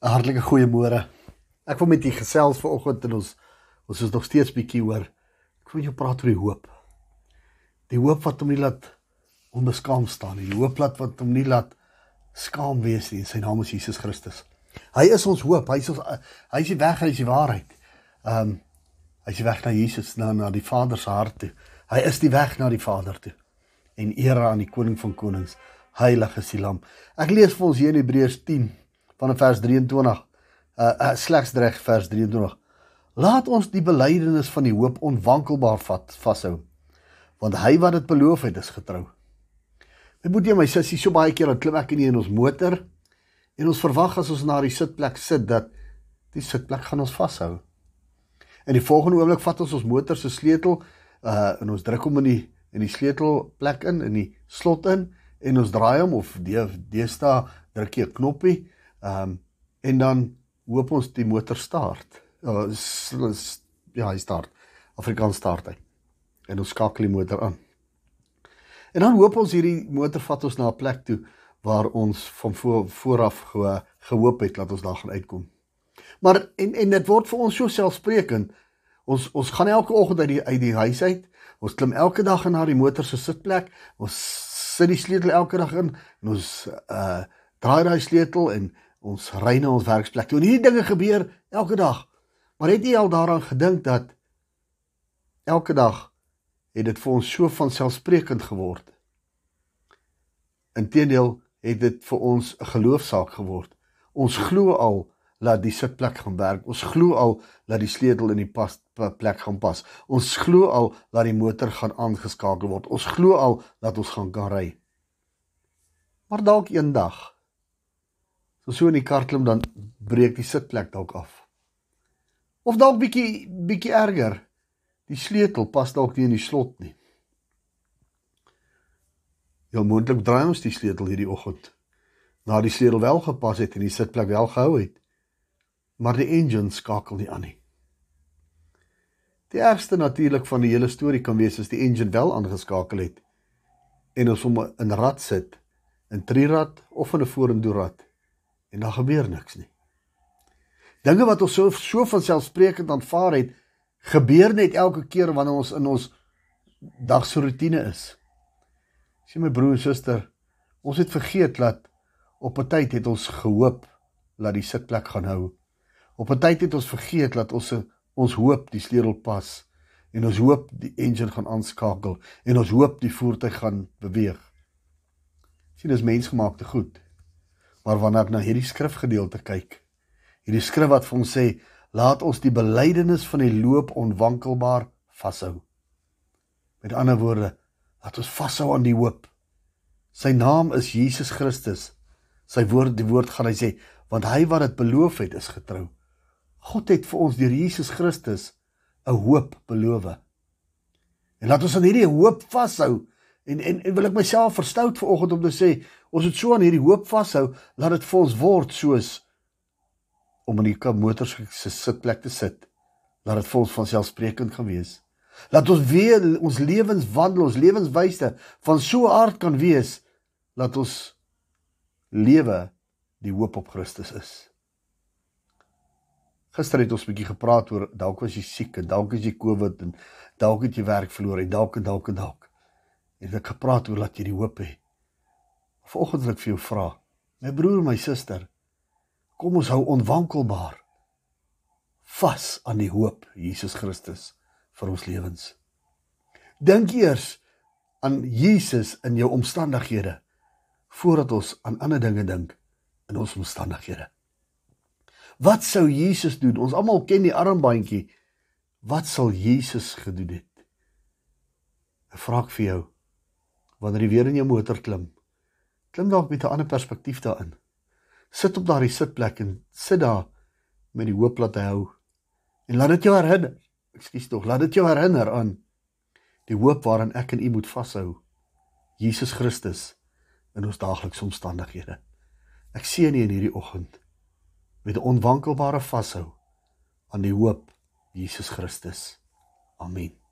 'n Hartlike goeiemôre. Ek wil met u gesels vanoggend en ons ons is nog steeds bietjie oor ek wil jou praat oor die hoop. Die hoop wat hom nie laat onbeskaam staan nie. Die hoop wat wat hom nie laat skaam wees nie. Sy naam is Jesus Christus. Hy is ons hoop. Hy is ons hy is die weg, hy is die waarheid. Ehm um, hy is die weg na Jesus, na na die Vader se hart toe. Hy is die weg na die Vader toe. En eer aan die koning van konings. Heilig is die lam. Ek lees vir ons hier in Hebreërs 10 van vers 23. Uh, uh slegs reg vers 23. Laat ons die belydenis van die hoop onwankelbaar vat vashou. Want hy wat dit beloof het, is getrou. My boetie my sussie, so baie keer dan klim ek in ons motor en ons verwag as ons na die sitplek sit dat die sitplek gaan ons vashou. En die volgende oomblik vat ons ons motor se sleutel uh en ons druk hom in die in die sleutelplek in in die slot in en ons draai hom of deesdae druk jy 'n knoppie Ehm um, en dan hoop ons die motor start. Ja, ja, hy start. Afrikaans start hy. En ons skakel die motor aan. En dan hoop ons hierdie motor vat ons na 'n plek toe waar ons van voor, vooraf ge, gehoop het dat ons daar gaan uitkom. Maar en en dit word vir ons so selfsprekend. Ons ons gaan elke oggend uit die uit die huis uit. Ons klim elke dag na die motor se sitplek. Ons sit die sleutel elke dag in en ons uh draai daai sleutel en ons ry na ons werksplek toe. En hierdie dinge gebeur elke dag. Maar het jy al daaraan gedink dat elke dag het dit vir ons so van selfsprekend geword? Inteendeel het dit vir ons 'n geloofsaak geword. Ons glo al dat die sitplek gaan werk. Ons glo al dat die sleutel in die pas plek gaan pas. Ons glo al dat die motor gaan aangeskakel word. Ons glo al dat ons gaan kan ry. Maar dalk eendag So so in die kar klim dan breek die sitplek dalk af. Of dalk bietjie bietjie erger. Die sleutel pas dalk nie in die slot nie. Ja moontlik draai ons die sleutel hierdie oggend. Na die sleutel wel gepas het en die sitplek wel gehou het. Maar die engine skakel nie aan nie. Die ergste natuurlik van die hele storie kan wees as die engine wel aangeskakel het en ons hom in rad sit, in trirad of in 'n vorentoe rad en daar gebeur niks nie. Dinge wat ons so so van selfsprekend aanvaar het, gebeur net elke keer wanneer ons in ons dagse rotine is. Sien my broer en suster, ons het vergeet dat op 'n tyd het ons gehoop dat die sitplek gaan hou. Op 'n tyd het ons vergeet dat ons ons hoop die sleutel pas en ons hoop die engine gaan aanskakel en ons hoop die voertuig gaan beweeg. Sien dis mensgemaakte goed. Maar wanneer ek na hierdie skrifgedeelte kyk, hierdie skrif wat vir ons sê, laat ons die belydenis van die loop onwankelbaar vashou. Met ander woorde, laat ons vashou aan die hoop. Sy naam is Jesus Christus. Sy woord, die woord gaan hy sê, want hy wat dit beloof het, is getrou. God het vir ons deur Jesus Christus 'n hoop beloof. En laat ons aan hierdie hoop vashou En en, en wil ek myself verstout vanoggend om te sê, ons moet so aan hierdie hoop vashou, laat dit vir ons word soos om in die motors se sitplek te sit. Laat dit vir ons van selfsprekend gaan wees. Laat ons weer ons lewens wandel, ons lewenswyse van so 'n aard kan wees dat ons lewe die hoop op Christus is. Gister het ons 'n bietjie gepraat oor dalk was jy siek en dalk is jy COVID en dalk het jy werk verloor en dalk en dalk en dalk het ek gepraat oor dat jy die hoop het. Vanoggend wil ek vir jou vra, my broer en my suster, kom ons hou onwankelbaar vas aan die hoop Jesus Christus vir ons lewens. Dink eers aan Jesus in jou omstandighede voordat ons aan ander dinge dink in ons omstandighede. Wat sou Jesus doen? Ons almal ken die armbandjie. Wat sal Jesus gedoen het? Ek vra ek vir jou, wanneer jy weer in jou motor klim. Klim dalk met 'n ander perspektief daarin. Sit op daardie sitplek en sit daar met die hoop dat hy hou. En laat dit jou herinner. Ekskuus tog, laat dit jou herinner aan die hoop waaraan ek en u moet vashou. Jesus Christus in ons daaglikse omstandighede. Ek seën u in hierdie oggend met 'n onwankelbare vashou aan die hoop Jesus Christus. Amen.